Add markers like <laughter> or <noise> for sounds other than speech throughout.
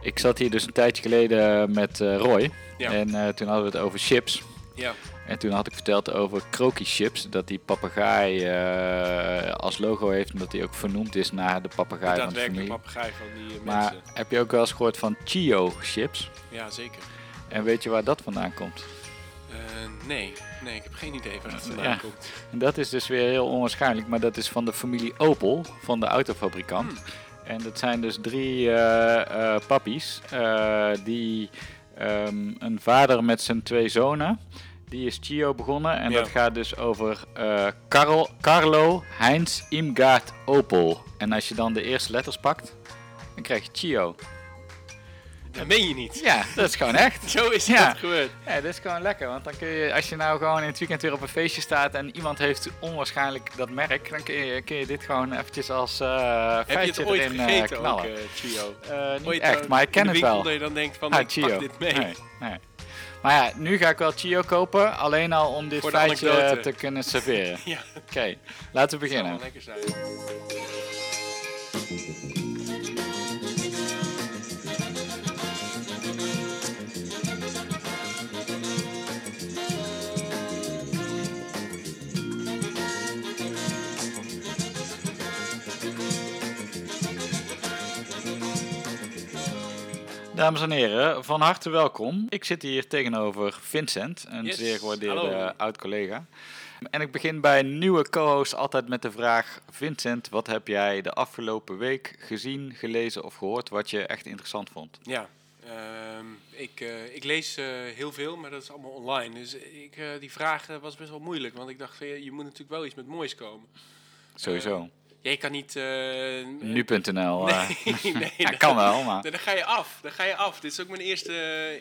Ik zat hier dus een tijdje geleden met eh, Roy. Ja. En eh, toen hadden we het over chips. Ja. En toen had ik verteld over Croaky chips. Dat die papegaai eh, als logo heeft. Omdat die ook vernoemd is naar de papegaai van de familie. papegaai van die eh, Maar mensen. heb je ook wel eens gehoord van Chio chips? Ja, zeker. En weet je waar dat vandaan komt? Eh, nee, nee, ik heb geen idee waar dat vandaan Ja. komt. En dat is dus weer heel onwaarschijnlijk, maar dat is van de familie Opel, van de autofabrikant. Hmm. En dat zijn dus drie eh eh pappies, eh, die ehm, een vader met zijn twee zonen, die is Chio begonnen. En Ja. dat gaat dus over Karl, Carlo Heinz Imgaard Opel. En als je dan de eerste letters pakt, dan krijg je Chio. Dat meen je niet. Ja, dat is gewoon echt. <laughs> Zo is Ja. dat gebeurd. Ja, dat is gewoon lekker. Want dan kun je, als je nou gewoon in het weekend weer op een feestje staat en iemand heeft onwaarschijnlijk dat merk, dan kun je, kun je dit gewoon eventjes als eh Heb je feitje het ooit erin eh, gegeten ook, knallen. eh, Chio? Niet Ooit echt, maar ik ken het wel. dat je dan denkt van, Ah, ik pak dit mee. Nee, nee. Maar ja, nu ga ik wel Chio kopen, alleen al om dit feitje anekdote. te kunnen serveren. <laughs> Ja, Oké, laten we beginnen. lekker zijn. Dames en heren, van harte welkom. Ik zit hier tegenover Vincent, een Yes, zeer gewaardeerde oud-collega. En ik begin bij nieuwe co-host altijd met de vraag... Vincent, wat heb jij de afgelopen week gezien, gelezen of gehoord... wat je echt interessant vond? Ja, ehm, ik, eh, ik lees eh, heel veel, maar dat is allemaal online. Dus ik, eh, die vraag was best wel moeilijk, want ik dacht, je moet natuurlijk wel iets met moois komen. Sowieso. Je kan niet... eh, Nu.nl. eh, <laughs> Nee, nee, ja, kan wel, maar... Dan ga je af. Dan ga je af. Dit is ook mijn eerste,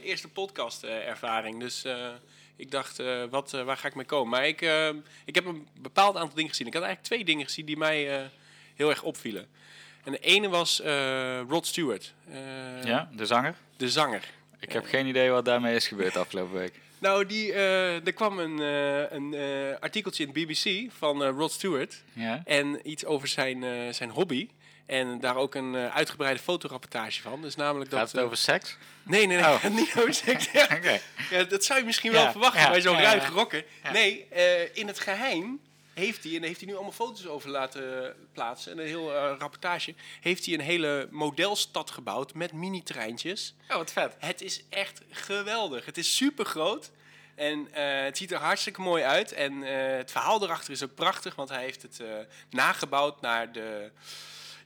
eerste podcast-ervaring. dus eh, ik dacht, eh, wat, eh, waar ga ik mee komen? Maar ik, eh, ik heb een bepaald aantal dingen gezien. Ik had eigenlijk twee dingen gezien die mij eh, heel erg opvielen. En de ene was eh, Rod Stewart, eh, Ja, de zanger? de zanger. Ik heb geen idee wat daarmee is gebeurd afgelopen week. Nou, die, eh, er kwam een, eh, een eh, artikeltje in het BBC van Rod Stewart. Ja? En iets over zijn, zijn hobby. En daar ook een uitgebreide fotorapportage van. Dus namelijk dat... Gaat het eh, over seks? Nee, nee, nee. Oh. <laughs> niet over seks. Ja. <laughs> Ja, dat zou je misschien wel verwachten bij zo'n ruige. Ja. Nee, in het geheim heeft hij, en daar heeft hij nu allemaal foto's over laten plaatsen, en een heel eh, rapportage, heeft hij een hele modelstad gebouwd met mini-treintjes. Oh, wat vet. Het is echt geweldig. Het is super groot. En eh, het ziet er hartstikke mooi uit. En eh, het verhaal erachter is ook prachtig, want hij heeft het eh, nagebouwd naar de.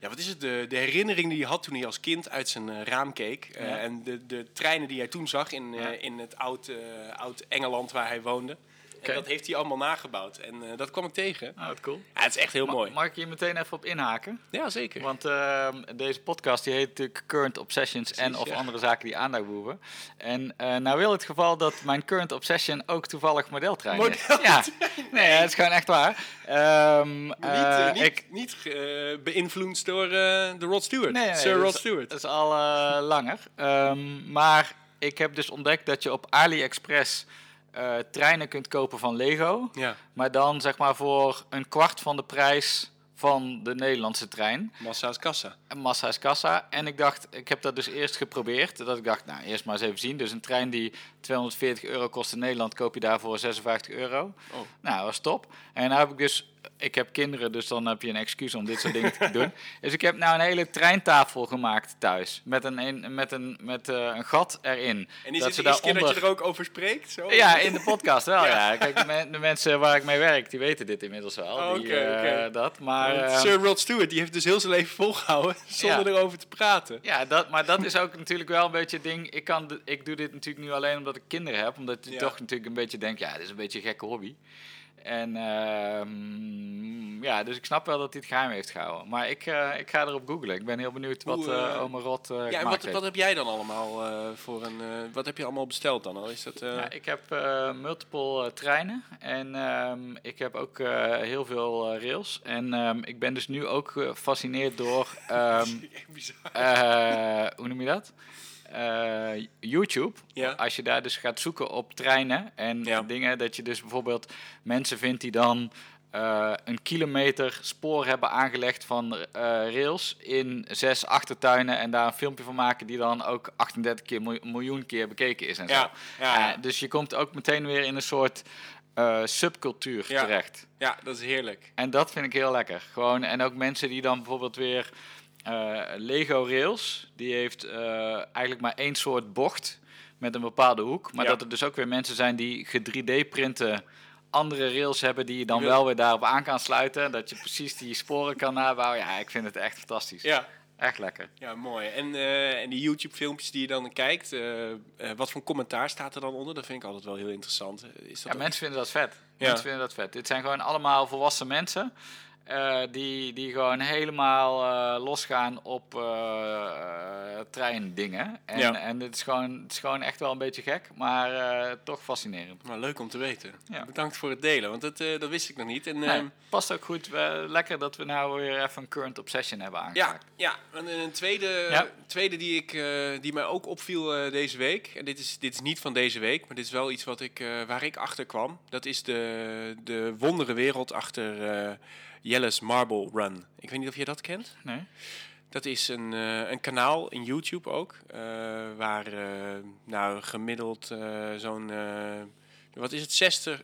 Ja, wat is het? De, de herinnering die hij had toen hij als kind uit zijn eh, raam keek. Eh, Ja. En de, de treinen die hij toen zag in, eh, in het oud, eh, oud Engeland waar hij woonde. En dat heeft hij allemaal nagebouwd. En eh, dat kwam ik tegen. Nou, wat cool. Ja, het is echt heel Ma- mooi. Mag ik hier meteen even op inhaken? Ja, zeker. Want ehm, deze podcast die heet natuurlijk Current Obsessions en of ja. andere zaken die aandacht behoeven. En eh nou wil het geval dat mijn current obsession ook toevallig modeltrein is. Ja, <laughs> nee, het is gewoon echt waar. Ehm, niet eh, niet, ik, niet beïnvloed door de Rod Stewart. Nee, nee, Sir dat Rod is- Stewart. Dat is al langer. Ehm, maar ik heb dus ontdekt dat je op AliExpress eh, treinen kunt kopen van Lego. Ja, Maar dan zeg maar voor een kwart van de prijs van de Nederlandse trein. massa's kassa. En Massa is kassa. En ik dacht, ik heb dat dus eerst geprobeerd. Dat ik dacht, nou, eerst maar eens even zien. Dus een trein die 240 euro kost in Nederland, koop je daarvoor 56 euro. Oh. Nou, dat was top. En nou heb ik dus, ik heb kinderen, dus dan heb je een excuus om dit soort dingen te doen. <laughs> Dus ik heb nou een hele treintafel gemaakt thuis. Met een, een, met een, met, eh, een gat erin. En is Dat de eerste keer dat je er ook over spreekt? Zo? ja, in de podcast wel, ja. <laughs> Ja. Kijk, de, men- de mensen waar ik mee werk, die weten dit inmiddels wel. Oh, die, oké, eh, dat, maar... Ehm, Sir Rod Stewart die heeft dus heel zijn leven volgehouden <laughs> zonder Ja. erover te praten. Ja, dat, maar dat is ook natuurlijk wel een beetje het ding. Ik, kan ik doe dit natuurlijk nu alleen omdat ik kinderen heb. Omdat je Ja. toch natuurlijk een beetje denkt, ja, dit is een beetje een gekke hobby. En ehm, ja, dus ik snap wel dat hij het geheim heeft gehouden. Maar ik, eh, ik ga erop googlen. Ik ben heel benieuwd wat Hoe, eh eh, oma Rot Ja, en wat, heeft. wat heb jij dan allemaal voor een... wat heb je allemaal besteld dan al? Is dat... Ja, ik heb multiple treinen en ehm, ik heb ook heel veel rails. En ehm, ik ben dus nu ook gefascineerd door, <laughs> eh, hoe noem je dat? Eh, YouTube. Ja. Als je daar dus gaat zoeken op treinen en Ja. dingen, dat je dus bijvoorbeeld mensen vindt die dan eh, een kilometer spoor hebben aangelegd van eh, rails in zes achtertuinen en daar een filmpje van maken die dan ook 38 keer miljoen, miljoen keer bekeken is en Ja, zo. ja, dus je komt ook meteen weer in een soort subcultuur terecht. Ja, dat is heerlijk. En dat vind ik heel lekker. Gewoon, en ook mensen die dan bijvoorbeeld weer Lego Rails, die heeft eh, eigenlijk maar één soort bocht met een bepaalde hoek. Maar Ja. dat er dus ook weer mensen zijn die ge-3D-printen andere rails hebben die je dan wel weer daarop aan kan sluiten. Dat je precies die sporen kan nabouwen. Ja, ik vind het echt fantastisch. Ja, Echt lekker. ja mooi. En, eh, en die YouTube-filmpjes die je dan kijkt, eh, eh, wat voor commentaar staat er dan onder? Dat vind ik altijd wel heel interessant. Eh, Is dat Ja, mensen vinden dat vet. Ja. Mensen vinden dat vet. Dit zijn gewoon allemaal volwassen mensen. Eh, die, die gewoon helemaal eh, losgaan op eh treindingen. En, Ja. en het, is gewoon, het is gewoon echt wel een beetje gek, maar toch fascinerend. Nou, leuk om te weten. Ja. Bedankt voor het delen, want dat, dat wist ik nog niet. En, Nee, ehm, past ook goed. Lekker dat we nou weer even een current obsession hebben Ja, aangepakt. ja. En een tweede, Ja. tweede die, ik, die mij ook opviel deze week. En dit is, dit is niet van deze week, maar dit is wel iets wat ik, waar ik achter kwam. Dat is de, de wondere wereld achter Jelle's Marble Run. Ik weet niet of je dat kent. Nee? Dat is een, eh, een kanaal in YouTube ook. eh, waar eh, nou, gemiddeld zo'n. wat is het? 60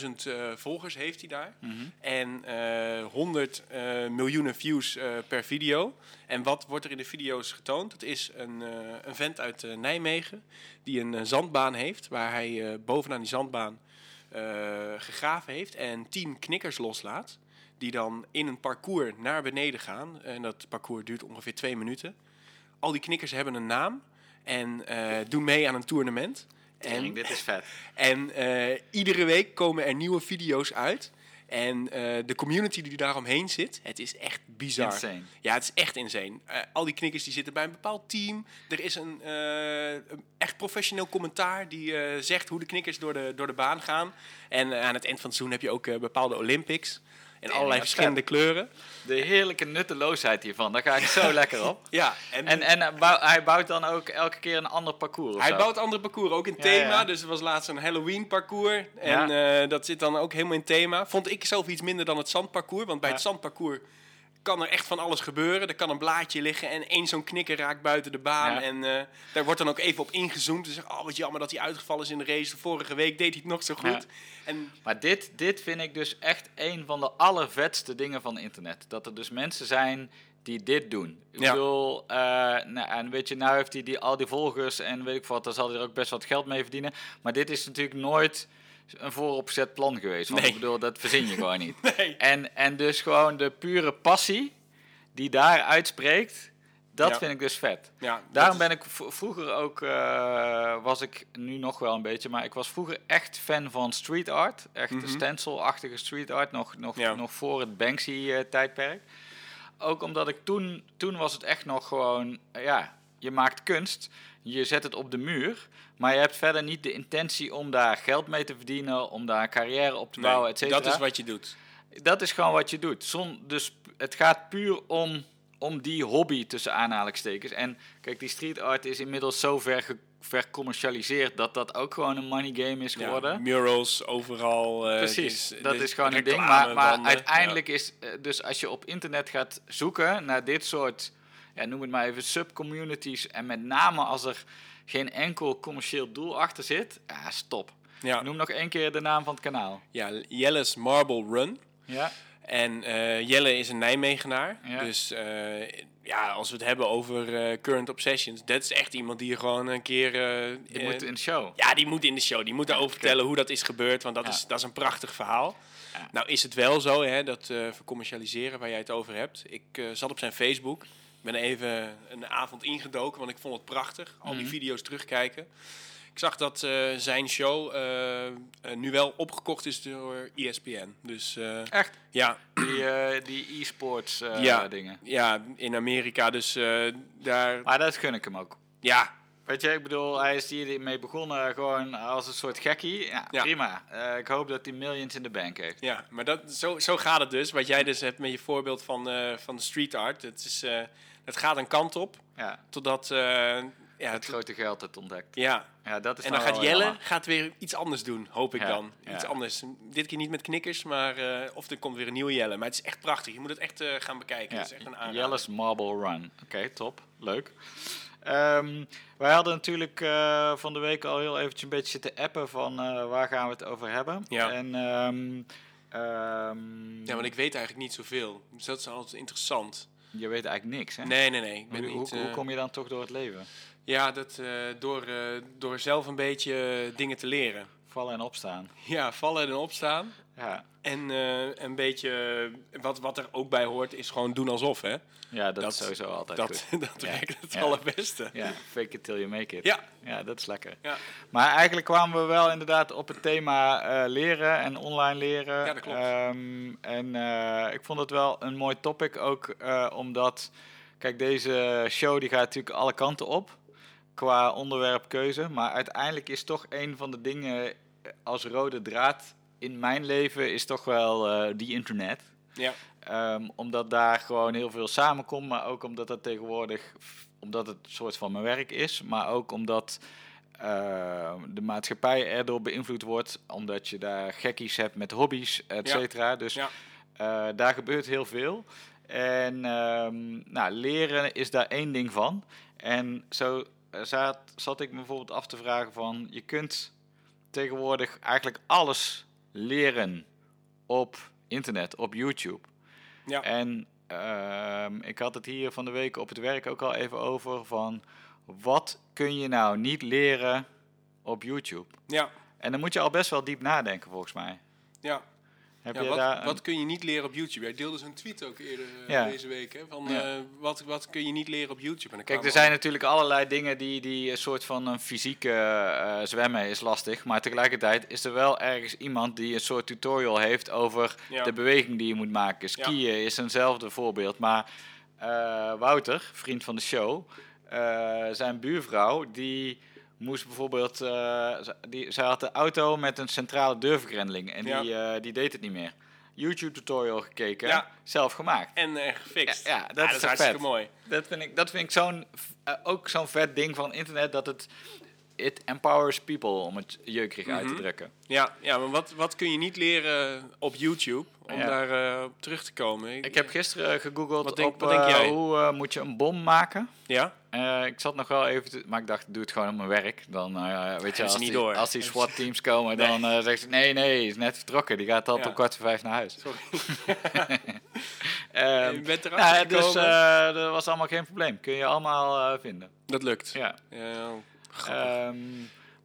600.000 eh, volgers heeft hij daar. Mhm. En eh 100 eh, miljoenen views per video. En wat wordt er in de video's getoond? Dat is een, een vent uit Nijmegen die een, zandbaan heeft. Waar hij bovenaan die zandbaan gegraven heeft en 10 knikkers loslaat. Die dan in een parcours naar beneden gaan. En dat parcours duurt ongeveer twee minuten. Al die knikkers hebben een naam en eh, doen mee aan een toernooi. En, dit is vet. <laughs> En eh, iedere week komen er nieuwe video's uit. En eh, de community die daaromheen zit, het is echt bizar. Insane. Ja, het is echt insane. Al die knikkers die zitten bij een bepaald team. Er is een, een echt professioneel commentaar die zegt hoe de knikkers door de, door de baan gaan. En aan het eind van het seizoen heb je ook bepaalde Olympics. In allerlei verschillende kleuren. De heerlijke nutteloosheid hiervan, daar ga ik zo <laughs> lekker op. Ja, en, En, en hij bouw- hij bouwt dan ook elke keer een ander parcours. Hij zo? bouwt andere parcours, ook in thema. ja. Dus er was laatst een Halloween parcours. En eh, dat zit dan ook helemaal in thema. Vond ik zelf iets minder dan het zandparcours. Want bij het zandparcours kan er echt van alles gebeuren. Er kan een blaadje liggen en één zo'n knikker raakt buiten de baan. Ja. En eh, daar wordt dan ook even op ingezoomd. Dus zeg, oh wat jammer dat hij uitgevallen is in de race. De vorige week deed hij het nog zo goed. Ja. En Maar dit, dit vind ik dus echt een van de allervetste dingen van internet. Dat er dus mensen zijn die dit doen. Ik Ja. bedoel, eh, nou, en weet je, nou heeft hij die, al die volgers en weet ik wat, daar zal hij er ook best wat geld mee verdienen. Maar dit is natuurlijk nooit een vooropgezet plan geweest. Want Nee. ik bedoel, dat verzin je gewoon niet. <laughs> nee. En, en dus gewoon de pure passie die daar uitspreekt, dat Ja. vind ik dus vet. Ja, Daarom ben ik vroeger ook, eh, was ik nu nog wel een beetje, maar ik was vroeger echt fan van street art. Echt Mhm. stencil-achtige street art, nog, nog, Ja. nog voor het Banksy-tijdperk. Ook omdat ik toen, toen was het echt nog gewoon, eh, ja, je maakt kunst, je zet het op de muur, maar je hebt verder niet de intentie om daar geld mee te verdienen, om daar een carrière op te Nee, bouwen, et cetera. dat is wat je doet. Dat is gewoon wat je doet. Zon, dus het gaat puur om, om die hobby tussen aanhalingstekens. En kijk, die street art is inmiddels zo ver, vercommercialiseerd dat dat ook gewoon een money game is Ja, geworden. murals overal. eh, Precies, dus- dat is gewoon een ding. Maar, uiteindelijk is, eh, dus als je op internet gaat zoeken naar dit soort, ja, noem het maar even, subcommunities. En met name als er geen enkel commercieel doel achter zit, ja, stop. Ja. Noem nog één keer de naam van het kanaal. ja, Jelle's Marble Run. Ja, En eh, Jelle is een Nijmegenaar. Ja. Dus eh, ja, als we het hebben over eh, current obsessions, dat is echt iemand die gewoon een keer. die moet in de show. Ja, die moet in de show. Die moet daarover vertellen hoe dat is gebeurd. Want dat, Ja. is, dat is een prachtig verhaal. Ja. Nou is het wel zo, hè, dat vercommercialiseren waar jij het over hebt. Ik zat op zijn Facebook. Ben even een avond ingedoken, want ik vond het prachtig. Al die Mhm. video's terugkijken. Ik zag dat eh, zijn show eh, eh, nu wel opgekocht is door ESPN. Dus Echt? ja, Die, die e-sports Ja. dingen. ja, in Amerika. Dus daar, Maar dat gun ik hem ook. ja, Weet je, ik bedoel, hij is hiermee begonnen gewoon als een soort gekkie. Ja, Ja. prima. Ik hoop dat hij millions in de bank heeft. Ja, maar dat, zo, zo gaat het dus. Wat jij dus hebt met je voorbeeld van, van de street art. Het, is, het gaat een kant op. Ja, Totdat eh, Ja, het grote geld het ontdekt. ja. Ja, dat is En dan gaat Jelle jammer. gaat weer iets anders doen, hoop ik Ja, dan. ja. Iets anders. Dit keer niet met knikkers, maar eh, of er komt weer een nieuwe Jelle. Maar het is echt prachtig. Je moet het echt eh, gaan bekijken. Ja, Het is echt een aanrader. Jelle's Marble Run. Oké, top. Leuk. Ehm, wij hadden natuurlijk van de week al heel eventjes een beetje zitten appen van waar gaan we het over hebben. Ja. En, ehm, ehm, Ja, want ik weet eigenlijk niet zoveel. Dus dat is altijd interessant. Je weet eigenlijk niks, hè? Nee, nee, nee. Ik ben hoe, niet, hoe, hoe eh, kom je dan toch door het leven? Ja, dat, eh, door, eh, door zelf een beetje dingen te leren. Vallen en opstaan. Ja, vallen en opstaan. Ja, En eh, een beetje, wat, wat er ook bij hoort, is gewoon doen alsof, hè. ja dat, Dat- is sowieso altijd Dat, goed. dat Ja. werkt het Ja. allerbeste. Ja, fake it till you make it. Ja. Ja, dat is lekker. Ja. Maar eigenlijk kwamen we wel inderdaad op het thema eh, leren en online leren. Ja, dat klopt. Ehm, en eh, ik vond het wel een mooi topic ook, eh, omdat, kijk, deze show die gaat natuurlijk alle kanten op qua onderwerpkeuze. Maar uiteindelijk is toch een van de dingen eh, als rode draad in mijn leven is toch wel eh, die internet. Ja. Ehm, omdat daar gewoon heel veel samenkomt, maar ook omdat dat tegenwoordig, omdat het een soort van mijn werk is, maar ook omdat ehm, de maatschappij erdoor beïnvloed wordt, omdat je daar gekkies hebt met hobby's, et Ja. cetera. Dus Ja. eh, daar gebeurt heel veel. En ehm, nou, leren is daar één ding van. En zo eh, zat, zat ik me bijvoorbeeld af te vragen van, je kunt tegenwoordig eigenlijk alles leren op internet, op YouTube. Ja. En ehm, ik had het hier van de week op het werk ook al even over van wat kun je nou niet leren op YouTube? Ja. En dan moet je al best wel diep nadenken volgens mij. Ja. Heb Ja, je wat, daar wat kun je niet leren op YouTube? Jij deelde zo'n tweet ook eerder eh, Ja. deze week. Hè, van Ja. eh, wat, wat kun je niet leren op YouTube? En Kijk, er zijn natuurlijk allerlei dingen die, die een soort van een fysieke eh, zwemmen is lastig. Maar tegelijkertijd is er wel ergens iemand die een soort tutorial heeft over de beweging die je moet maken. Skiën is eenzelfde voorbeeld. Maar Wouter, vriend van de show, zijn buurvrouw, die moest bijvoorbeeld... ze- die, zij had de auto met een centrale deurvergrendeling en Ja. die, eh, die deed het niet meer. YouTube-tutorial gekeken, Ja. zelf gemaakt. En eh, gefixt. Ja, ja, dat is toch hartstikke vet. mooi. Dat vind ik, dat vind ik zo'n, ook zo'n vet ding van internet dat het it empowers people om het jeukrig uit te Mhm. drukken. Ja, ja maar wat, wat kun je niet leren op YouTube? Om daar op terug te komen. Ik heb gisteren gegoogeld Wat denk- op wat denk jij? hoe moet je een bom maken. Ja? Eh, ik zat nog wel even, te- maar ik dacht, doe het gewoon op mijn werk. Dan eh, weet je, als niet die, door. als die SWAT-teams komen, Nee. dan eh zegt ze, nee, nee, is net vertrokken. Die gaat altijd Ja. om kwart voor vijf naar huis. Sorry. <laughs> <laughs> Ehm, je bent nou, erachter dus gekomen. eh, dat was allemaal geen probleem. Kun je allemaal vinden. dat lukt. Ja. Ja, grappig.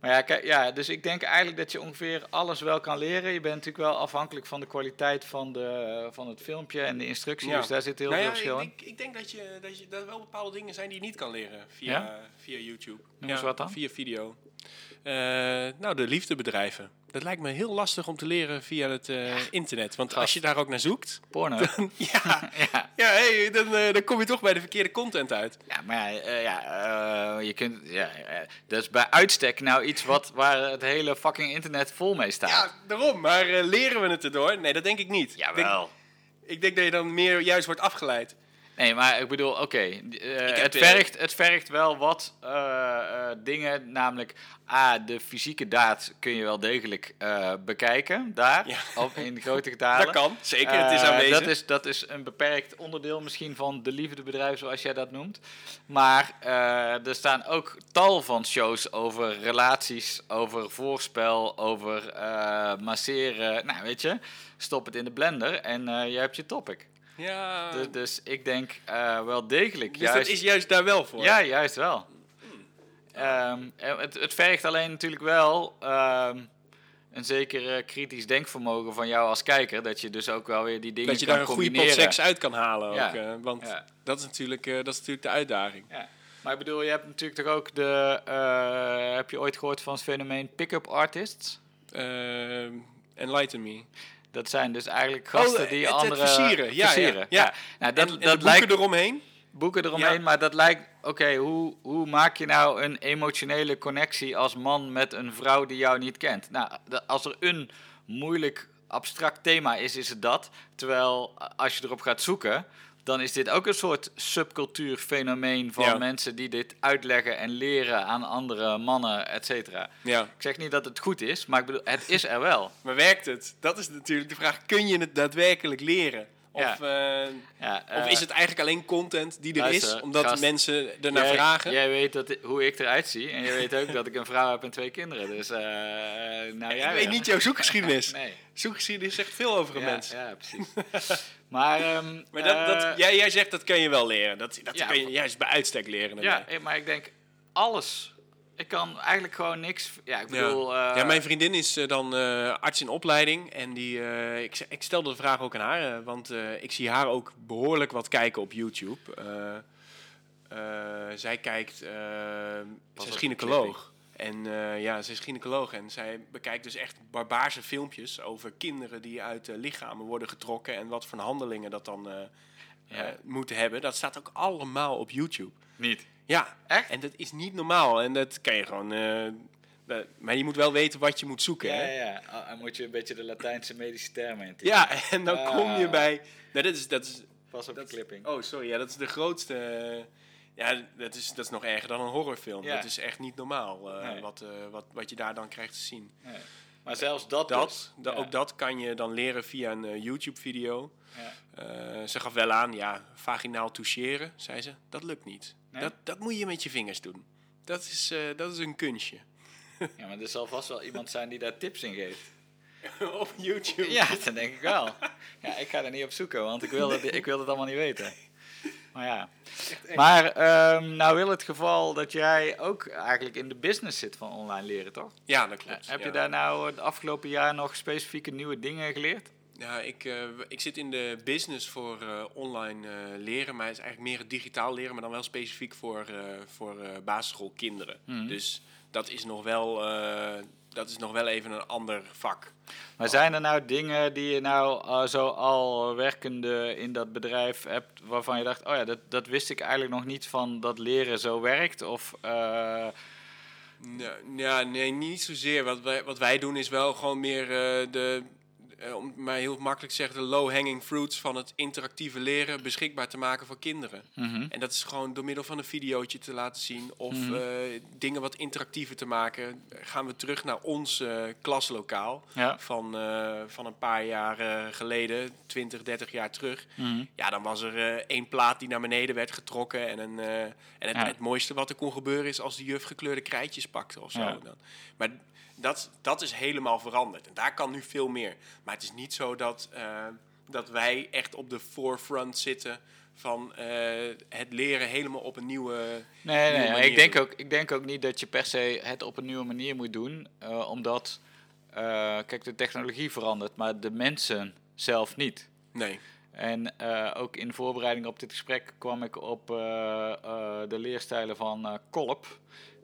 Maar ja, kijk, ja, dus ik denk eigenlijk dat je ongeveer alles wel kan leren. Je bent natuurlijk wel afhankelijk van de kwaliteit van, de, van het filmpje en de instructie. Ja. Dus daar zit heel Nou veel ja, verschil ik, in. denk, ik denk dat, je, dat, je, dat er wel bepaalde dingen zijn die je niet kan leren via, Ja? via YouTube. Noem eens wat dan. Via video. Eh, nou, de liefdebedrijven. Dat lijkt me heel lastig om te leren via het eh, internet. Want als je daar ook naar zoekt, Porno. <laughs> ja, <laughs> ja. ja hey, dan, eh, dan kom je toch bij de verkeerde content uit. ja, maar ja, ja je kunt... Ja, dat is bij uitstek nou iets wat, waar het hele fucking internet vol mee staat. Ja, daarom. Maar leren we het erdoor? Nee, dat denk ik niet. Ik denk, Jawel. ik denk dat je dan meer juist wordt afgeleid. Nee, maar ik bedoel, oké. eh, het, vergt, het vergt wel wat eh, eh, dingen. Namelijk, A, de fysieke daad kun je wel degelijk bekijken. Daar, Ja. op, in <laughs> grote getalen. Dat kan, zeker. het is aanwezig. dat, is, dat is een beperkt onderdeel misschien van de liefdebedrijf, zoals jij dat noemt. Maar er staan ook tal van shows over relaties, over voorspel, over masseren. Nou, weet je, stop het in de blender en je hebt je topic. Ja, Dus, dus ik denk eh, wel degelijk. dus juist, dat is juist daar wel voor. Ja, juist wel. Ehm, en het, het vergt alleen natuurlijk wel ehm, een zeker eh, kritisch denkvermogen van jou als kijker. Dat je dus ook wel weer die dingen dat je kan daar een goede pot seks uit kan halen. Ja. Ook, eh, want Ja. dat, is natuurlijk, eh, dat is natuurlijk de uitdaging. Ja. Maar ik bedoel, je hebt natuurlijk toch ook de... eh, heb je ooit gehoord van het fenomeen pick-up artists? Eh, enlighten me. Dat zijn dus eigenlijk gasten Oh, die het- het andere... versieren. Ja, ja, ja. Nou, dat, en, en dat lijkt boeken eromheen? boeken eromheen, Ja. maar dat lijkt... Oké, hoe, hoe maak je nou een emotionele connectie als man met een vrouw die jou niet kent? Nou, als er een moeilijk abstract thema is, is het dat. Terwijl als je erop gaat zoeken, dan is dit ook een soort subcultuurfenomeen van Ja. mensen die dit uitleggen en leren aan andere mannen, et cetera. Ja. Ik zeg niet dat het goed is, maar ik bedoel, het is er wel. <laughs> Maar werkt het? Dat is natuurlijk de vraag. Kun je het daadwerkelijk leren? Of, Ja. eh, Ja, of eh, is het eigenlijk alleen content die er luister, is, omdat gast, mensen ernaar jij, vragen? Jij weet dat, hoe ik eruit zie en je weet ook dat ik een vrouw heb en twee kinderen. Dus, eh nou ik ja. weet niet jouw zoekgeschiedenis. <laughs> Nee. Zoekgeschiedenis zegt veel over een Ja, mens. ja, precies. <laughs> maar ehm, Maar dat, dat, eh, jij, jij zegt dat kan je wel leren. Dat, dat kan je juist bij uitstek leren. Ja, eh, maar ik denk alles. Ik kan eigenlijk gewoon niks. Ja, ik bedoel. ja. eh, ja, mijn vriendin is eh, dan eh, arts in opleiding. En die, eh, ik, ik stelde de vraag ook aan haar. want eh, ik zie haar ook behoorlijk wat kijken op YouTube. Eh, eh, zij kijkt... zij is gynaecoloog. En eh, ja, ze is gynaecoloog. En zij bekijkt dus echt barbaarse filmpjes over kinderen die uit lichamen worden getrokken. En wat voor handelingen dat dan eh Ja. eh, moeten hebben. Dat staat ook allemaal op YouTube. Niet. Ja, Echt? en dat is niet normaal. En dat kan je gewoon. eh, dat- maar je moet wel weten wat je moet zoeken. Ja, hè? ja, ja. Oh, dan moet je een beetje de Latijnse medische termen in. Ja, en dan Ah. kom je bij. Nou, dat is, dat is, Pas op dat de is- clipping. Oh, sorry. Ja, dat is de grootste. ja, dat is, dat is nog erger dan een horrorfilm. Ja. Dat is echt niet normaal eh, Nee. wat, eh, wat, wat je daar dan krijgt te zien. Nee. Maar zelfs dat. Dat, dus. da- Ja. Ook dat kan je dan leren via een YouTube-video. Ja. Eh, ze gaf wel aan, ja, vaginaal toucheren, zei ze. Dat lukt niet. Nee? Dat, dat moet je met je vingers doen. Dat is, eh, dat is een kunstje. ja, maar er zal vast wel iemand zijn die daar tips in geeft. <laughs> Op YouTube. Ja, dat denk ik wel. Ja, ik ga er niet op zoeken, want ik wil het, ik wil het allemaal niet weten. Maar ja. Maar ehm, nou wil het geval dat jij ook eigenlijk in de business zit van online leren, toch? Ja, dat klopt. Heb ja. je daar nou het afgelopen jaar nog specifieke nieuwe dingen geleerd? Ja, ik, eh, ik zit in de business voor eh, online eh, leren, maar het is eigenlijk meer het digitaal leren, maar dan wel specifiek voor, voor basisschoolkinderen. Mhm. Dus dat is, nog wel, dat is nog wel even een ander vak. Maar zijn er nou dingen die je nou zo al werkende in dat bedrijf hebt, waarvan je dacht, oh ja, dat, dat wist ik eigenlijk nog niet van dat leren zo werkt? Of Ja, ja, nee, niet zozeer. Wat wij, wat wij doen is wel gewoon meer de, om het maar heel makkelijk te zeggen, de low-hanging fruits van het interactieve leren beschikbaar te maken voor kinderen. mhm. En dat is gewoon door middel van een videootje te laten zien of Mhm. eh, dingen wat interactiever te maken. Gaan we terug naar ons eh, klaslokaal ja. van, eh, van een paar jaar eh, geleden, 20, 30 jaar terug. mhm. Ja, dan was er eh, één plaat die naar beneden werd getrokken. En, een, eh, en het, Ja. het mooiste wat er kon gebeuren is als de juf gekleurde krijtjes pakte of zo. Ja. Dan. Maar dat, dat is helemaal veranderd. En daar kan nu veel meer. Maar het is niet zo dat, eh, dat wij echt op de forefront zitten van eh, het leren helemaal op een nieuwe... Nee, nieuwe nee, ik denk, doen. ook, ik denk ook niet dat je per se het op een nieuwe manier moet doen, eh, omdat, kijk, de technologie verandert, maar de mensen zelf niet. Nee. En ook in voorbereiding op dit gesprek kwam ik op de leerstijlen van eh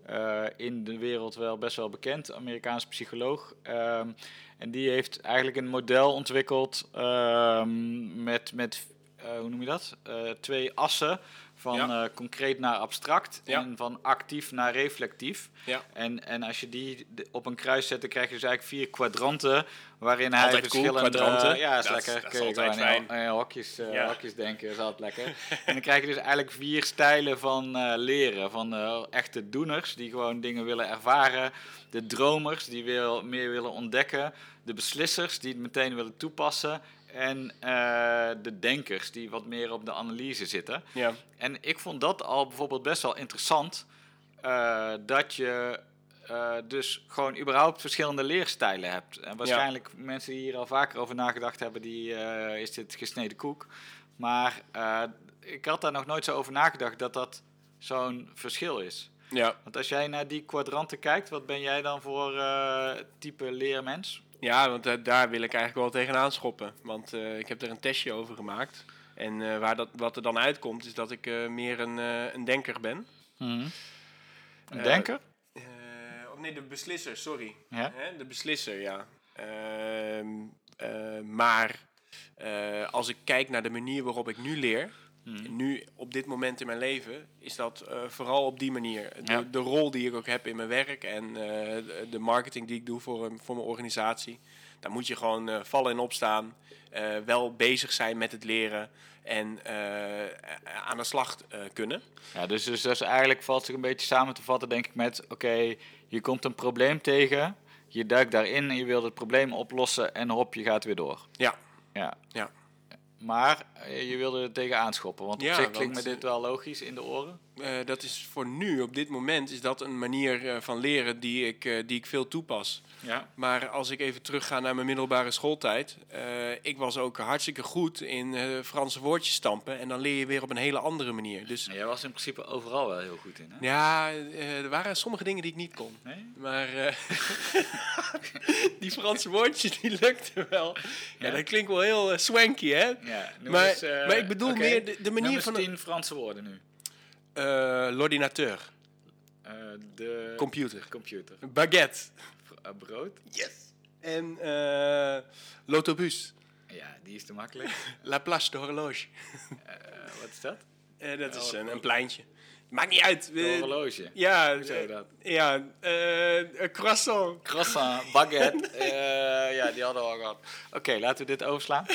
Eh, in de wereld wel best wel bekend, Amerikaans psycholoog. Ehm, en die heeft eigenlijk een model ontwikkeld ehm, met, met eh, hoe noem je dat? Eh, twee assen, van Ja. eh, concreet naar abstract Ja. en van actief naar reflectief. Ja. En, en als je die op een kruis zet, dan krijg je dus eigenlijk vier kwadranten waarin hij Altijd cool, verschillende... kwadranten. Ja, is Dat lekker. dat is altijd fijn. hokjes, eh, hokjes denken, is altijd lekker. <laughs> en dan krijg je dus eigenlijk vier stijlen van eh, leren. Van echte doeners, die gewoon dingen willen ervaren. De dromers, die wil, meer willen ontdekken. De beslissers, die het meteen willen toepassen. En eh, de denkers, die wat meer op de analyse zitten. Ja. En ik vond dat al bijvoorbeeld best wel interessant. eh, dat je eh, dus gewoon überhaupt verschillende leerstijlen hebt. En waarschijnlijk mensen die hier al vaker over nagedacht hebben, die is dit gesneden koek. Maar ik had daar nog nooit zo over nagedacht dat dat zo'n verschil is. Ja. Want als jij naar die kwadranten kijkt, wat ben jij dan voor type leermens? Ja, want eh, daar wil ik eigenlijk wel tegenaan schoppen. Want eh, ik heb er een testje over gemaakt. En eh, waar dat, wat er dan uitkomt, is dat ik meer een, een denker ben. Een Eh, denker? Of nee, de beslisser, sorry. Ja. Hè, de beslisser, ja. Ehm, eh, maar als ik kijk naar de manier waarop ik nu leer, Mhm. nu op dit moment in mijn leven, is dat eh, vooral op die manier. De, Ja. de rol die ik ook heb in mijn werk en eh, de- de marketing die ik doe voor, voor mijn organisatie, dan moet je gewoon eh, vallen en opstaan. wel bezig zijn met het leren en aan de slag kunnen. Ja, dus, dus dat is eigenlijk valt zich een beetje samen te vatten, denk ik, met oké, je komt een probleem tegen, je duikt daarin en je wilt het probleem oplossen en hop, je gaat weer door. Ja, Ja. ja. Maar eh, je wilde er tegenaan schoppen, want Ja, op zich klinkt me dit wel logisch in de oren. Eh, dat is voor nu, op dit moment, is dat een manier eh, van leren die ik, die ik veel toepas. Ja. Maar als ik even terugga naar mijn middelbare schooltijd. ik was ook hartstikke goed in Franse woordjes stampen. En dan leer je weer op een hele andere manier. Dus Jij was in principe overal wel heel goed in, hè? ja, er waren sommige dingen die ik niet kon. Nee? Maar <laughs> die Franse woordjes, die lukten wel. Ja, Ja? dat klinkt wel heel swanky, hè? Ja, Maar- eens, eh, maar ik bedoel meer de- de manier van tien Franse woorden nu. Eh, L'ordinateur, Eh, de computer, computer. baguette. Eh, brood. Yes! En eh, l'autobus, Ja, die is te makkelijk. <laughs> la place de horloge. Eh, wat is dat? Eh, dat is Oh, een, oh. een pleintje. Maakt niet uit. De Eh, horloge. ja, je dat? ja eh, een croissant. Croissant, baguette. <laughs> eh, ja, die hadden we al gehad. Oké, laten we dit overslaan. <laughs>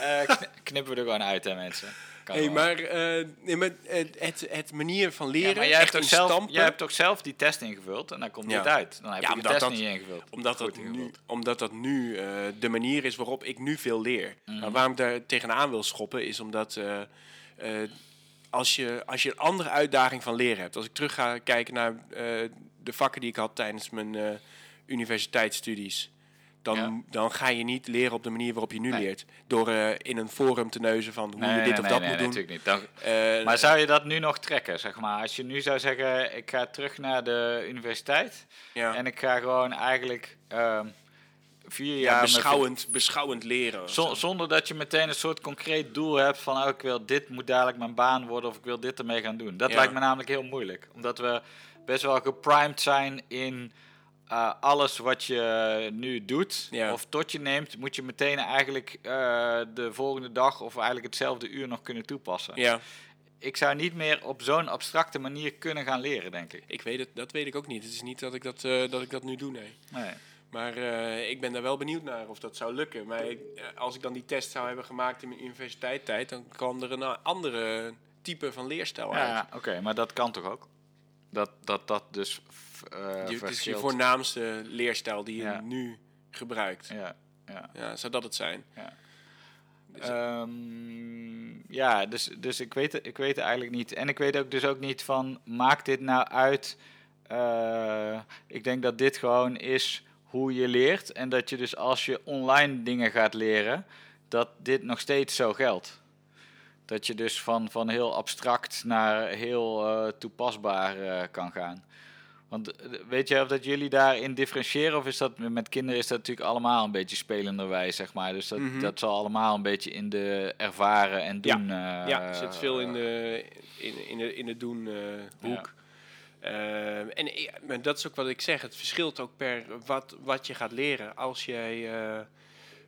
Eh, kn- knippen we er gewoon uit, hè, mensen. Kan Hey, maar, eh, nee, maar het, het, manier van leren, Ja, maar jij hebt, toch zelf, jij hebt toch zelf die test ingevuld en dan komt Ja. dit uit. Dan heb Ja, je de test dat- niet ingevuld. omdat dat, nu, omdat dat nu eh, de manier is waarop ik nu veel leer. Mhm. Maar waarom ik daar tegenaan wil schoppen, is omdat eh, eh, als, je, als je een andere uitdaging van leren hebt. Als ik terug ga kijken naar eh, de vakken die ik had tijdens mijn eh, universiteitsstudies. Dan, Ja. dan ga je niet leren op de manier waarop je nu Nee. leert. Door eh, in een forum te neuzen van hoe Nee, je dit nee, of dat moet doen. natuurlijk niet. Dan, maar zou je dat nu nog trekken, zeg maar? Als je nu zou zeggen, ik ga terug naar de universiteit ja. en ik ga gewoon eigenlijk ehm, vier ja, jaar... met- beschouwend, beschouwend leren. zo. zonder dat je meteen een soort concreet doel hebt van oh, ik wil dit moet dadelijk mijn baan worden of ik wil dit ermee gaan doen. Dat Ja. lijkt me namelijk heel moeilijk. Omdat we best wel geprimed zijn in eh, alles wat je nu doet Ja. of tot je neemt, moet je meteen eigenlijk eh, de volgende dag of eigenlijk hetzelfde uur nog kunnen toepassen. Ja, Ik zou niet meer op zo'n abstracte manier kunnen gaan leren, denk ik. ik weet het, dat weet ik ook niet. Het is niet dat ik dat, eh, dat, ik dat nu doe, nee. Nee. Maar eh, ik ben daar wel benieuwd naar of dat zou lukken. Maar ik, eh, als ik dan die test zou hebben gemaakt in mijn universiteitstijd, dan kwam er een andere type van leerstijl uit. Ja, oké, maar dat kan toch ook? Dat dat, dat dus eh, Je- het is je voornaamste leerstijl die je Ja. nu gebruikt. Ja, ja. Ja, zou dat het zijn? Ja. Dus- Ehm, ja, dus, dus ik, weet ik weet eigenlijk niet. En ik weet ook dus ook niet van, maakt dit nou uit? Ik denk dat dit gewoon is hoe je leert. En dat je dus als je online dingen gaat leren, dat dit nog steeds zo geldt. Dat je dus van, van heel abstract naar heel eh, toepasbaar eh, kan gaan. Want eh, weet je of dat jullie daarin differentiëren? Of is dat met kinderen is dat natuurlijk allemaal een beetje spelenderwijs, zeg maar. Dus dat, Mhm. dat zal allemaal een beetje in de ervaren en Ja. doen. ja, er zit veel in de, in, in de, in de doen hoek. Eh, en maar dat is ook wat ik zeg. Het verschilt ook per wat, wat je gaat leren. Als jij, eh,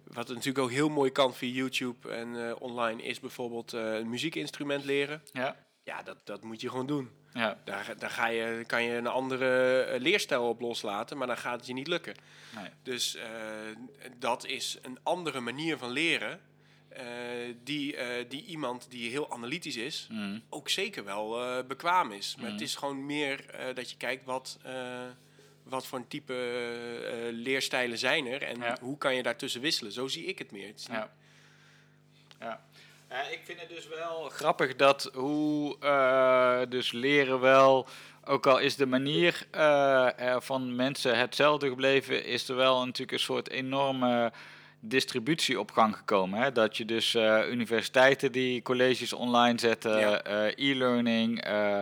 wat natuurlijk ook heel mooi kan via YouTube en eh, online, is bijvoorbeeld eh, een muziekinstrument leren. ja, Ja, dat, dat moet je gewoon doen. ja, Daar, daar ga je, kan je een andere eh, leerstijl op loslaten, maar dan gaat het je niet lukken. nee. Dus eh, dat is een andere manier van leren. Eh, die, eh, die iemand die heel analytisch is, Mm, ook zeker wel eh, bekwaam is. Maar het is gewoon meer dat je kijkt wat, wat voor een type leerstijlen zijn er en Ja. hoe kan je daartussen wisselen. Zo zie ik het meer. Het ja. Ja. Ik vind het dus wel grappig dat hoe dus leren wel, ook al is de manier van mensen hetzelfde gebleven, is er wel natuurlijk een soort enorme distributie op gang gekomen. Hè? Dat je dus eh, universiteiten die colleges online zetten, Ja. eh, e-learning eh,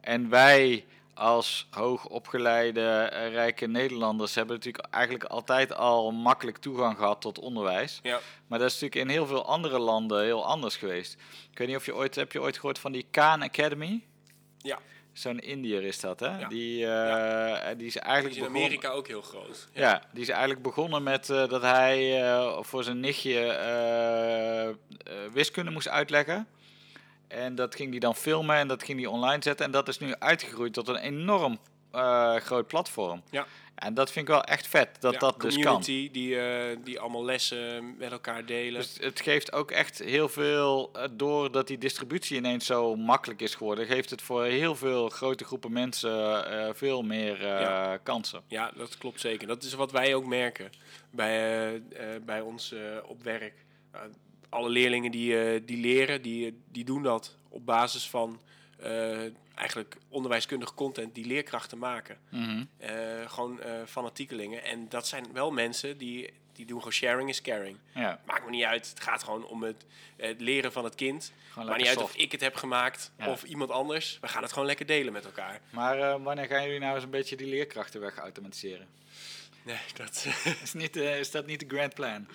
en wij als hoogopgeleide rijke Nederlanders hebben natuurlijk eigenlijk altijd al makkelijk toegang gehad tot onderwijs. Ja. Maar dat is natuurlijk in heel veel andere landen heel anders geweest. Ik weet niet of je ooit, heb je ooit gehoord van die Khan Academy? Ja. Zo'n Indiër is dat, hè? Ja. Die, eh, die is eigenlijk is in begonnen- Amerika ook heel groot. ja. die is eigenlijk begonnen met eh, dat hij eh, voor zijn nichtje eh, eh, wiskunde moest uitleggen. En dat ging hij dan filmen en dat ging hij online zetten. En dat is nu uitgegroeid tot een enorm eh, groot platform. Ja. En dat vind ik wel echt vet, dat Ja, dat dus kan. community die, eh, die allemaal lessen met elkaar delen. Dus het geeft ook echt heel veel, eh, doordat die distributie ineens zo makkelijk is geworden, geeft het voor heel veel grote groepen mensen eh, veel meer Ja. kansen. Ja, dat klopt zeker. Dat is wat wij ook merken bij, bij ons op werk. Uh, alle leerlingen die, die leren, die, die doen dat op basis van eigenlijk onderwijskundige content die leerkrachten maken. Mhm. Eh, gewoon eh fanatiekelingen. En dat zijn wel mensen die, die doen gewoon sharing is caring. Ja, Maakt me niet uit. Het gaat gewoon om het, het leren van het kind. gewoon Maakt niet lekker uit of ik het heb gemaakt Ja. of iemand anders. We gaan het gewoon lekker delen met elkaar. Maar eh, wanneer gaan jullie nou eens een beetje die leerkrachten wegautomatiseren? Nee, dat... <laughs> Is, niet, eh, is dat niet de grand plan?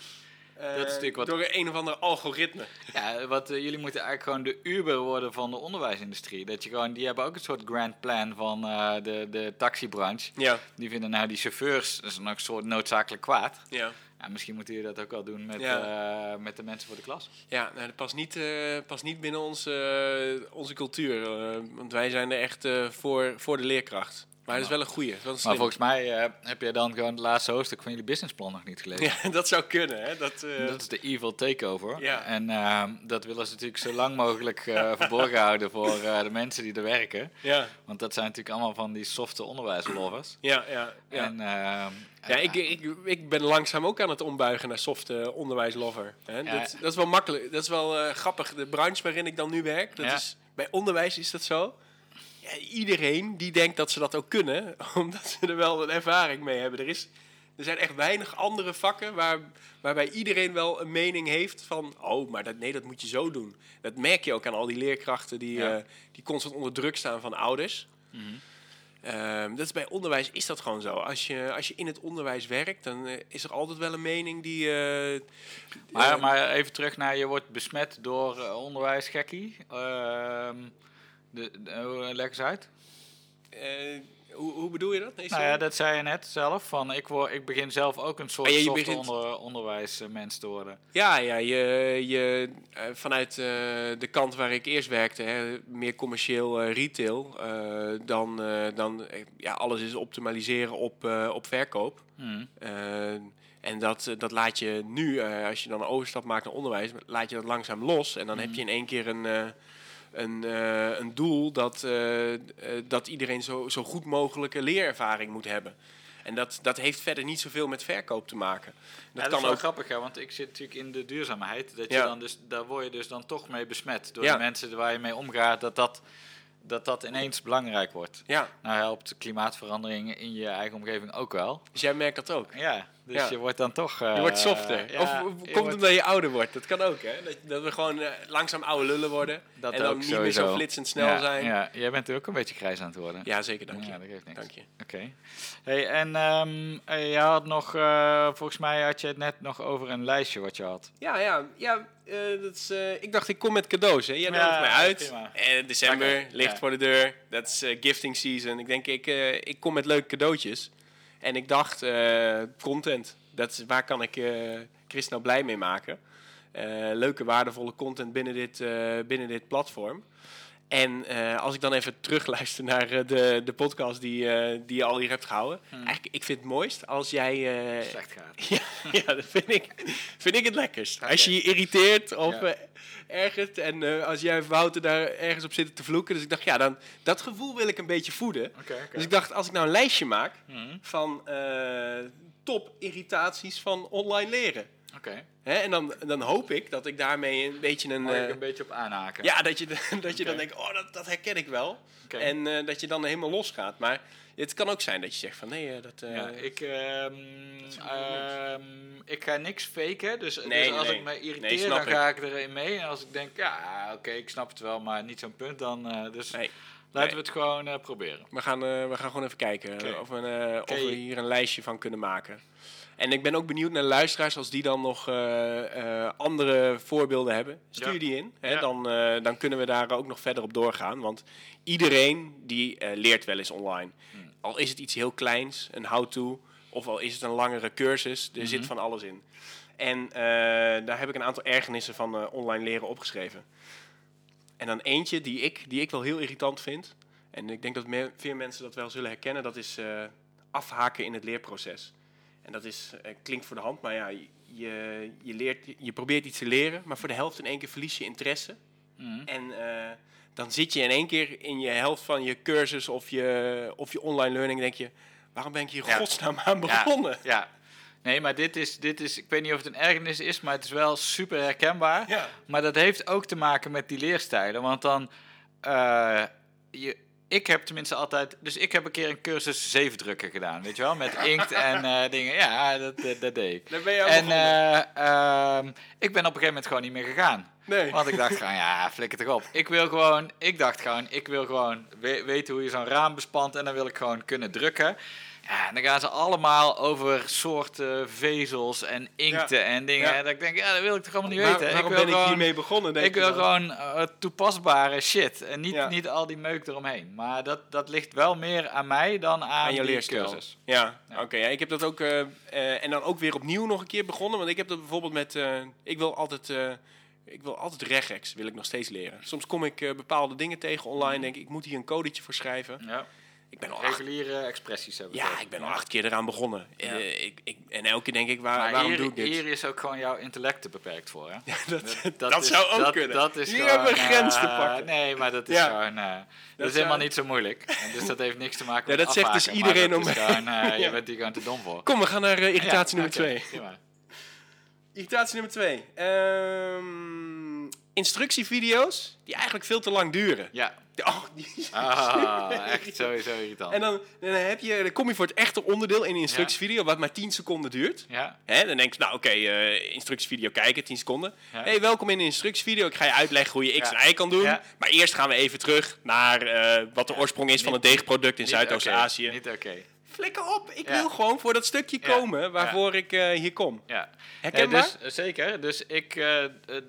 Eh, Dat is natuurlijk wat- Door een of ander algoritme. Ja, wat, eh, jullie moeten eigenlijk gewoon de Uber worden van de onderwijsindustrie. Dat je gewoon, die hebben ook een soort grand plan van eh, de, de taxibranche. Ja, Die vinden nou die chauffeurs, dat is nog een soort noodzakelijk kwaad. ja. Ja, misschien moeten jullie dat ook wel doen met, Ja. met de mensen voor de klas. Ja, nou, dat past niet, eh, past niet binnen onze, eh, onze cultuur. want wij zijn er echt voor, voor de leerkracht. Maar dat is wel een goeie. Dat is wel een Maar volgens mij eh, heb jij dan gewoon het laatste hoofdstuk van jullie businessplan nog niet gelezen. Ja, <laughs> dat zou kunnen. Hè? Dat, eh, Dat is de evil takeover. Ja. En eh, dat willen ze natuurlijk zo lang mogelijk eh, <laughs> verborgen houden voor de mensen die er werken. ja, Want dat zijn natuurlijk allemaal van die softe onderwijslovers. ja, ja. ja. En, ehm, Ja, ik, ik, ik ben langzaam ook aan het ombuigen naar soft eh, onderwijslover. Hè? Ja. Dat, dat is wel makkelijk. Dat is wel grappig. De branche waarin ik dan nu werk, dat Ja. is, bij onderwijs is dat zo. Ja, iedereen die denkt dat ze dat ook kunnen, <laughs> omdat ze er wel een ervaring mee hebben. Er, is, er zijn echt weinig andere vakken waar, waarbij iedereen wel een mening heeft van... oh, maar dat, nee, dat moet je zo doen. Dat merk je ook aan al die leerkrachten die, Ja. eh, die constant onder druk staan van ouders. Ehm, dat is bij onderwijs is dat gewoon zo. Als je, als je in het onderwijs werkt, dan eh, is er altijd wel een mening die. eh, Maar, maar even terug naar je wordt besmet door onderwijsgekkie. De, de- leg eens uit. eh, hoe, hoe bedoel je dat? Nee, Nou ja, dat zei je net zelf. Van, ik, word, ik begin zelf ook een soort Ah, ja, begint- onder, onderwijsmens te worden. ja, ja je, je, eh, vanuit eh, de kant waar ik eerst werkte, hè, meer commercieel eh, retail, eh, dan, eh, dan eh, ja, alles is optimaliseren op, eh, op verkoop. Eh, en dat, eh, dat laat je nu, eh, als je dan een overstap maakt naar onderwijs, laat je dat langzaam los. En dan heb je in één keer een, eh, een, eh, een doel dat, eh, eh, dat iedereen zo, zo goed mogelijke leerervaring moet hebben. En dat, dat heeft verder niet zoveel met verkoop te maken. Dat, Ja, dat kan is wel ook. grappig, hè, want ik zit natuurlijk in de duurzaamheid. Dat je dan dus, daar word je dus dan toch mee besmet. Door Ja. de mensen waar je mee omgaat, dat dat, dat dat ineens belangrijk wordt. Ja, Nou helpt klimaatverandering in je eigen omgeving ook wel. dus jij merkt dat ook. Ja, dus Ja. je wordt dan toch... eh, Je wordt softer. ja, of komt wordt- omdat je ouder wordt. Dat kan ook, hè? Dat, dat we gewoon eh, langzaam oude lullen worden. Dat en dan ook niet sowieso. meer zo flitsend snel ja, zijn. Ja, Ja, jij bent ook een beetje grijs aan het worden. zeker. Dank je. Ja, dat geeft niks. Dank je. Oké. Hey, en eh, je had nog, eh, volgens mij had je het net nog over een lijstje wat je had. Ja, ja, ja eh, dat is, eh, ik dacht ik kom met cadeaus. Hè. Jij Ja, nodigt mij uit. En december ligt ja. voor de deur. Dat is eh, gifting season. Ik denk, ik, eh, ik kom met leuke cadeautjes. En ik dacht, eh, content. Dat is, waar kan ik eh, Chris nou blij mee maken? Eh, leuke, waardevolle content binnen dit, binnen dit platform. En eh, als ik dan even terugluister naar eh, de, de podcast die, eh, die je al hier hebt gehouden. Eigenlijk, ik vind het mooist als jij... Slecht gaat. <laughs> ja, ja, dat vind ik, vind ik het lekkerst. Als je je irriteert of Ja. ergert en als jij Wouter daar ergens op zitten te vloeken. Dus ik dacht, ja, dan, dat gevoel wil ik een beetje voeden. Dus ik dacht, als ik nou een lijstje maak Mhm. van top irritaties van online leren. Oké. Hè? En dan, dan hoop ik dat ik daarmee een beetje een... Eh, een beetje op aanhaken? ja, dat je, <laughs> dat je dan denkt, oh, dat, dat herken ik wel. En eh, dat je dan helemaal losgaat. Maar het kan ook zijn dat je zegt van, nee, eh, dat... Ja, ik, ehm, ehm, ik ga niks faken. Dus, Nee, dus als nee. ik me irriteer, dan ik. ga ik erin mee. En als ik denk, ja, oké, ik snap het wel, maar niet zo'n punt, dan... dus laten we het gewoon proberen. We gaan, we gaan gewoon even kijken of, we, of we hier een lijstje van kunnen maken. En ik ben ook benieuwd naar de luisteraars als die dan nog eh, eh, andere voorbeelden hebben. Stuur Ja. die in. Hè, Ja. dan, eh, dan kunnen we daar ook nog verder op doorgaan. Want iedereen die leert wel eens online. Hmm. Al is het iets heel kleins, een how-to, of al is het een langere cursus, er zit van alles in. En daar heb ik een aantal ergernissen van online leren opgeschreven. En dan eentje die ik, die ik wel heel irritant vind. En ik denk dat me- veel mensen dat wel zullen herkennen. Dat is afhaken in het leerproces. En dat is, eh, klinkt voor de hand, maar ja, je, je, leert, je probeert iets te leren, maar voor de helft in één keer verlies je interesse. Mhm. En eh, dan zit je in één keer in je helft van je cursus of je, of je online learning, denk je, waarom ben ik hier Ja. godsnaam aan begonnen? Ja, ja. Nee, maar dit is, dit is, ik weet niet of het een ergernis is, maar het is wel super herkenbaar. Ja. Maar dat heeft ook te maken met die leerstijlen. Want dan, eh, je, ik heb tenminste altijd, dus ik heb een keer een cursus zeefdrukken gedaan, weet je wel, met inkt en eh, <laughs> dingen. Ja, dat, dat, dat deed ik. Daar ben je En eh, ehm, ik ben op een gegeven moment gewoon niet meer gegaan. nee. Want ik dacht gewoon, ja, flikker toch op. Ik wil gewoon, ik dacht gewoon, ik wil gewoon we- weten hoe je zo'n raam bespant en dan wil ik gewoon kunnen drukken. Ja, en dan gaan ze allemaal over soorten vezels en inkten en dingen. Ja. En dat ik denk, ja, dat wil ik toch allemaal niet Waar- weten. waarom ik wil ben ik gewoon, hiermee begonnen? Denk ik wil dan? gewoon eh, toepasbare shit en niet, Ja. niet al die meuk eromheen. Maar dat, dat ligt wel meer aan mij dan aan, aan je die leerstijl. cursus. Ja, oké. ja, ik heb dat ook eh, eh, en dan ook weer opnieuw nog een keer begonnen, want ik heb dat bijvoorbeeld met, ik wil altijd, ik wil altijd regex, wil ik nog steeds leren. Soms kom ik bepaalde dingen tegen online, denk ik, ik moet hier een codetje voor schrijven. Ja. Ik ben al acht, Reguliere expressies hebben ja, ik ben al acht keer eraan begonnen. Ja. Eh, ik, ik, en elke keer denk ik, waar, Maar waarom hier, doe ik dit? hier is ook gewoon jouw intellect te beperkt voor, hè? <laughs> dat, dat, is- zou ook dat- kunnen. Dat is Hier gewoon, hebben we een grens te eh, pakken. Nee, maar dat is Ja. gewoon... eh, dat, Dat is helemaal niet zo moeilijk. En dus dat heeft niks te maken Ja, met dat zegt dus iedereen dat om eh, <laughs> Je Ja. bent hier gewoon te dom voor. Kom, we gaan naar irritatie Ja, nummer twee. Irritatie nummer twee. Ehm, instructievideo's die eigenlijk veel te lang duren. Ja. Oh, die- Ah, echt sowieso irritant. En dan, dan, heb je, dan kom je voor het echte onderdeel in een instructievideo, wat maar 10 seconden duurt. Ja, Hè, dan denk je, nou oké, eh, instructievideo kijken, 10 seconden. Ja. hey, welkom in de instructievideo. Ik ga je uitleggen hoe je X en Y kan doen. Maar eerst gaan we even terug naar eh, wat de oorsprong is van het deegproduct in Zuidoost-Azië. Niet oké. Flikker op, ik wil gewoon voor dat stukje komen waarvoor ik eh, hier kom. Ja. Herkenbaar? Dus, eh, zeker. Dus ik eh,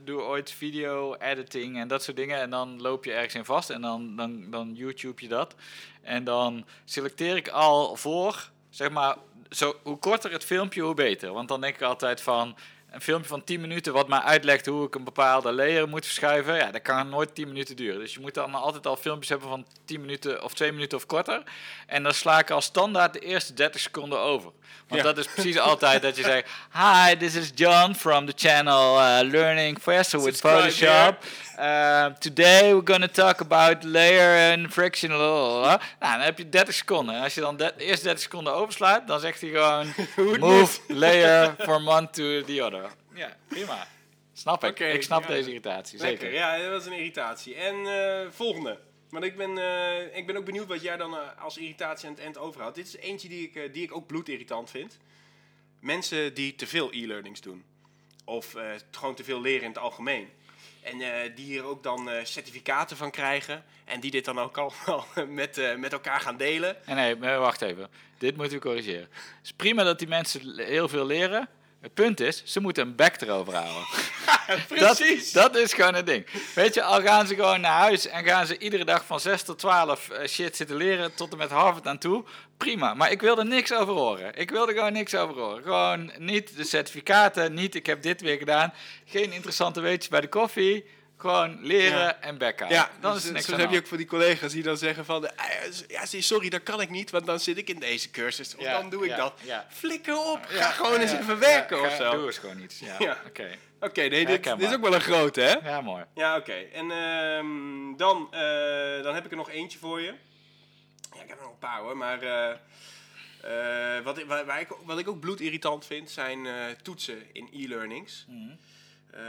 doe ooit video-editing en dat soort dingen. En dan loop je ergens in vast en dan, dan, dan YouTube je dat. En dan selecteer ik al voor, zeg maar, zo, hoe korter het filmpje, hoe beter. Want dan denk ik altijd van, een filmpje van 10 minuten wat mij uitlegt hoe ik een bepaalde layer moet verschuiven. Ja, dat kan nooit 10 minuten duren. Dus je moet dan altijd al filmpjes hebben van 10 minuten of 2 minuten of korter. En dan sla ik al standaard de eerste 30 seconden over. Want Ja. dat is precies altijd dat je zegt: <laughs> Hi, this is John from the channel uh, Learning Faster with Photoshop. Uh, today we're going to talk about layer and friction. lalalala." Nou, dan heb je 30 seconden. En als je dan de eerste 30 seconden overslaat, dan zegt hij gewoon: <laughs> Move layer <laughs> from one to the other. Ja, prima. Snap ik. Oké, ik snap ja. deze irritatie. Lekker, Zeker. ja, dat was een irritatie. En eh, volgende. Want ik ben, eh, ik ben ook benieuwd wat jij dan eh, als irritatie aan het eind overhoudt. Dit is eentje die ik, die ik ook bloedirritant vind. Mensen die te veel e-learnings doen. Of eh, gewoon te veel leren in het algemeen. En eh, die hier ook dan eh, certificaten van krijgen. En die dit dan ook <laughs> allemaal met, eh, met elkaar gaan delen. Nee, nee, wacht even. Dit moeten we corrigeren. Het is prima dat die mensen heel veel leren. Het punt is, ze moeten een bek erover houden. <laughs> Precies. Dat, dat is gewoon het ding. Weet je, al gaan ze gewoon naar huis en gaan ze iedere dag van 6 tot 12 eh, shit zitten leren tot en met Harvard aan toe. Prima, maar ik wil er niks over horen. Ik wil er gewoon niks over horen. Gewoon niet de certificaten, niet ik heb dit weer gedaan. Geen interessante weetjes bij de koffie. Gewoon leren Ja. en bek houden. Ja, dan dus, is er niks zo heb je ook voor die collega's die dan zeggen van... eh, Ja, sorry, dat kan ik niet, want dan zit ik in deze cursus. Of Ja, dan doe ik ja, dat. ja. Flikker op, ga Ja, gewoon ja, eens even werken Ja, of zo. Doe eens gewoon iets. Ja, Ja. oké. Oké, nee, dit, dit is ook wel een grote, hè? Ja, mooi. Ja, oké. En ehm, dan, eh, dan heb ik er nog eentje voor je. Ja, ik heb er nog een paar hoor, maar... eh, eh, wat, ik, waar, waar ik, wat ik ook bloedirritant vind, zijn eh, toetsen in e-learnings. Mhm. Eh,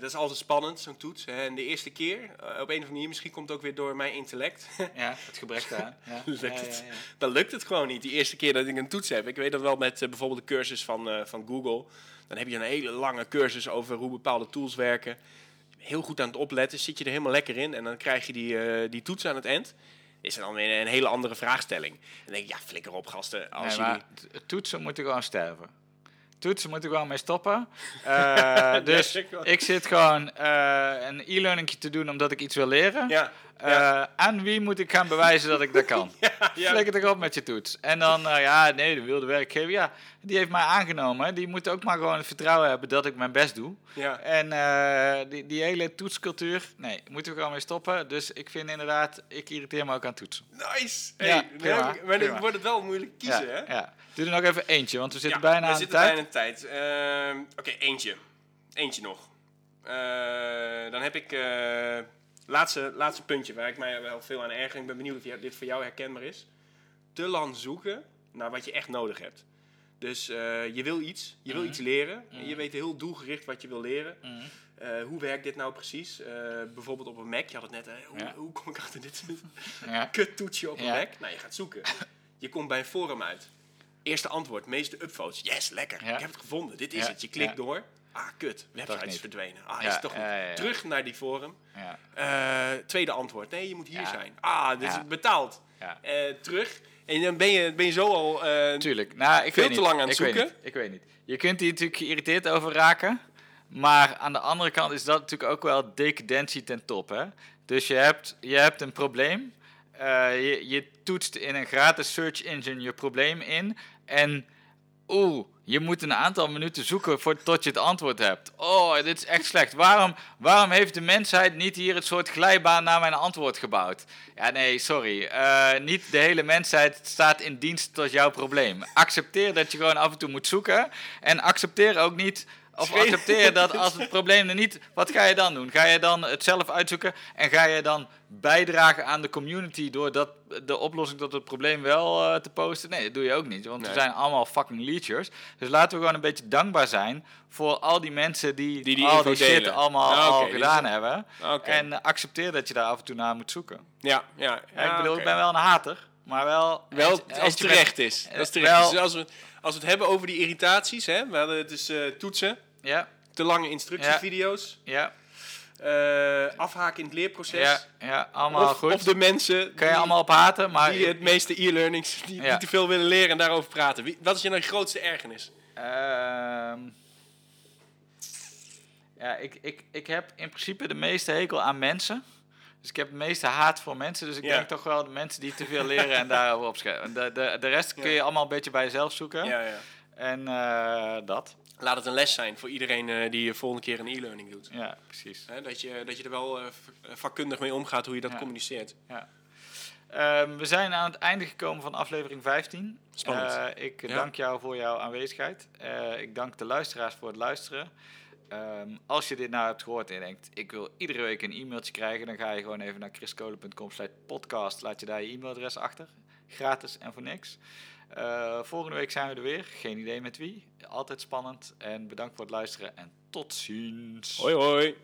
dat is altijd spannend, zo'n toets. En de eerste keer, eh, op een of andere manier, misschien komt het ook weer door mijn intellect... <laughs> Ja, het gebrek daar. Ja. <laughs> Lukt Ja, het? ja, dan lukt het gewoon niet. Die eerste keer dat ik een toets heb. Ik weet dat wel met eh, bijvoorbeeld de cursus van, van Google. Dan heb je een hele lange cursus over hoe bepaalde tools werken. Heel goed aan het opletten, zit je er helemaal lekker in. En dan krijg je die, die toets aan het eind. Is er dan weer een hele andere vraagstelling. En dan denk ik, ja, flikker op gasten. Als Nee, jullie... toetsen moeten gewoon sterven. Toetsen moeten gewoon mee stoppen. <laughs> Eh, dus ik wel. ik zit gewoon eh, een e-learning te doen omdat ik iets wil leren. Ja, Eh, aan wie moet ik gaan bewijzen dat ik dat kan? <laughs> ja. Flikker toch op met je toets. En dan, eh, ja, nee, de wilde werkgever, ja, die heeft mij aangenomen. Die moet ook maar gewoon het vertrouwen hebben dat ik mijn best doe. Ja. En eh, die, die hele toetscultuur, nee, moeten we gewoon mee stoppen. Dus ik vind inderdaad, ik irriteer me ook aan toetsen. Nice. Ja, Hey, prima, maar dan wordt het wel moeilijk kiezen, hè? ja. Doe er nog even eentje, want we zitten bijna we aan zitten de tijd. bijna aan de tijd. Oké, eentje. Eentje nog. Dan heb ik laatste, laatste puntje waar ik mij wel veel aan erger. Ik ben benieuwd of dit voor jou herkenbaar is. Te lang zoeken naar wat je echt nodig hebt. Dus eh, je wil iets, je wil Mhm. iets leren. En je weet heel doelgericht wat je wil leren. Mhm. Eh, hoe werkt dit nou precies? Eh, bijvoorbeeld op een Mac. Je had het net, hoe, Ja. hoe kom ik achter dit <laughs> Ja. kut toetsje op een. Mac? Nou, je gaat zoeken. Je komt bij een forum uit. Eerste antwoord, meeste upvotes. Yes, lekker. Ik heb het gevonden. Dit is het. Je klikt door. Ah, kut. Website is verdwenen. Ah, Ja, is het toch ja, ja. Terug naar die forum. Ja. Eh, tweede antwoord. Nee, je moet hier zijn. Ah, is Ja. betaald. Eh, terug. En dan ben je, ben je zo al... eh, Tuurlijk. Nou, ik Veel weet te niet. lang aan het ik Weet zoeken. niet. Ik weet niet. Je kunt hier natuurlijk geïrriteerd over raken. Maar aan de andere kant is dat natuurlijk ook wel decadentie ten top. Hè? Dus je hebt, je hebt een probleem. Je, je toetst in een gratis search engine je probleem in. En oeh, je moet een aantal minuten zoeken voor, tot je het antwoord hebt. Oh, dit is echt slecht. Waarom, waarom heeft de mensheid niet hier het soort glijbaan naar mijn antwoord gebouwd? Ja, nee, sorry. Eh, niet de hele mensheid staat in dienst tot jouw probleem. Accepteer dat je gewoon af en toe moet zoeken. En accepteer ook niet. Of accepteer dat als het <laughs> probleem er niet. Wat ga je dan doen? Ga je dan het zelf uitzoeken? En ga je dan bijdragen aan de community door dat, de oplossing tot het probleem wel eh, te posten? Nee, dat doe je ook niet. Want we zijn allemaal fucking leechers. Dus laten we gewoon een beetje dankbaar zijn voor al die mensen die, Die die al die shit delen. allemaal Ah, al gedaan hebben. En accepteer dat je daar af en toe naar moet zoeken. ja, ja, Ja, ik bedoel, ik ben wel een hater. Maar wel... Wel als- als als het terecht bent- is. Dat is terecht. wel- Dus als we, als we het hebben over die irritaties, hè, we hadden het dus eh, toetsen, Ja, te lange instructievideo's, ja, eh, afhaken in het leerproces. ja, ja, allemaal of, goed. of de mensen Kan je die, allemaal op haten, maar... die het meeste e-learnings, die, Ja. die te veel willen leren en daarover praten. Wie, wat is je nou grootste ergernis? Ehm, ja, ik, ik, ik heb in principe de meeste hekel aan mensen. Dus ik heb het meeste haat voor mensen. Dus ik Ja. denk toch wel de mensen die te veel leren en daarover opschrijven. De, de, de rest kun je allemaal een beetje bij jezelf zoeken. Ja, ja. En eh, dat. Laat het een les zijn voor iedereen eh, die de volgende keer een e-learning doet. Ja, precies. Hè, dat, je, dat je er wel eh, v- vakkundig mee omgaat hoe je dat Ja. communiceert. Ja. Ehm, we zijn aan het einde gekomen van aflevering 15. Spannend. Eh, ik Ja. dank jou voor jouw aanwezigheid. Eh, ik dank de luisteraars voor het luisteren. Ehm, als je dit nou hebt gehoord en je denkt, ik wil iedere week een e-mailtje krijgen, dan ga je gewoon even naar chriskolen.com podcast. Laat je daar je e-mailadres achter. Gratis en voor niks. Eh, volgende week zijn we er weer. Geen idee met wie. Altijd spannend. En bedankt voor het luisteren en tot ziens. Hoi hoi!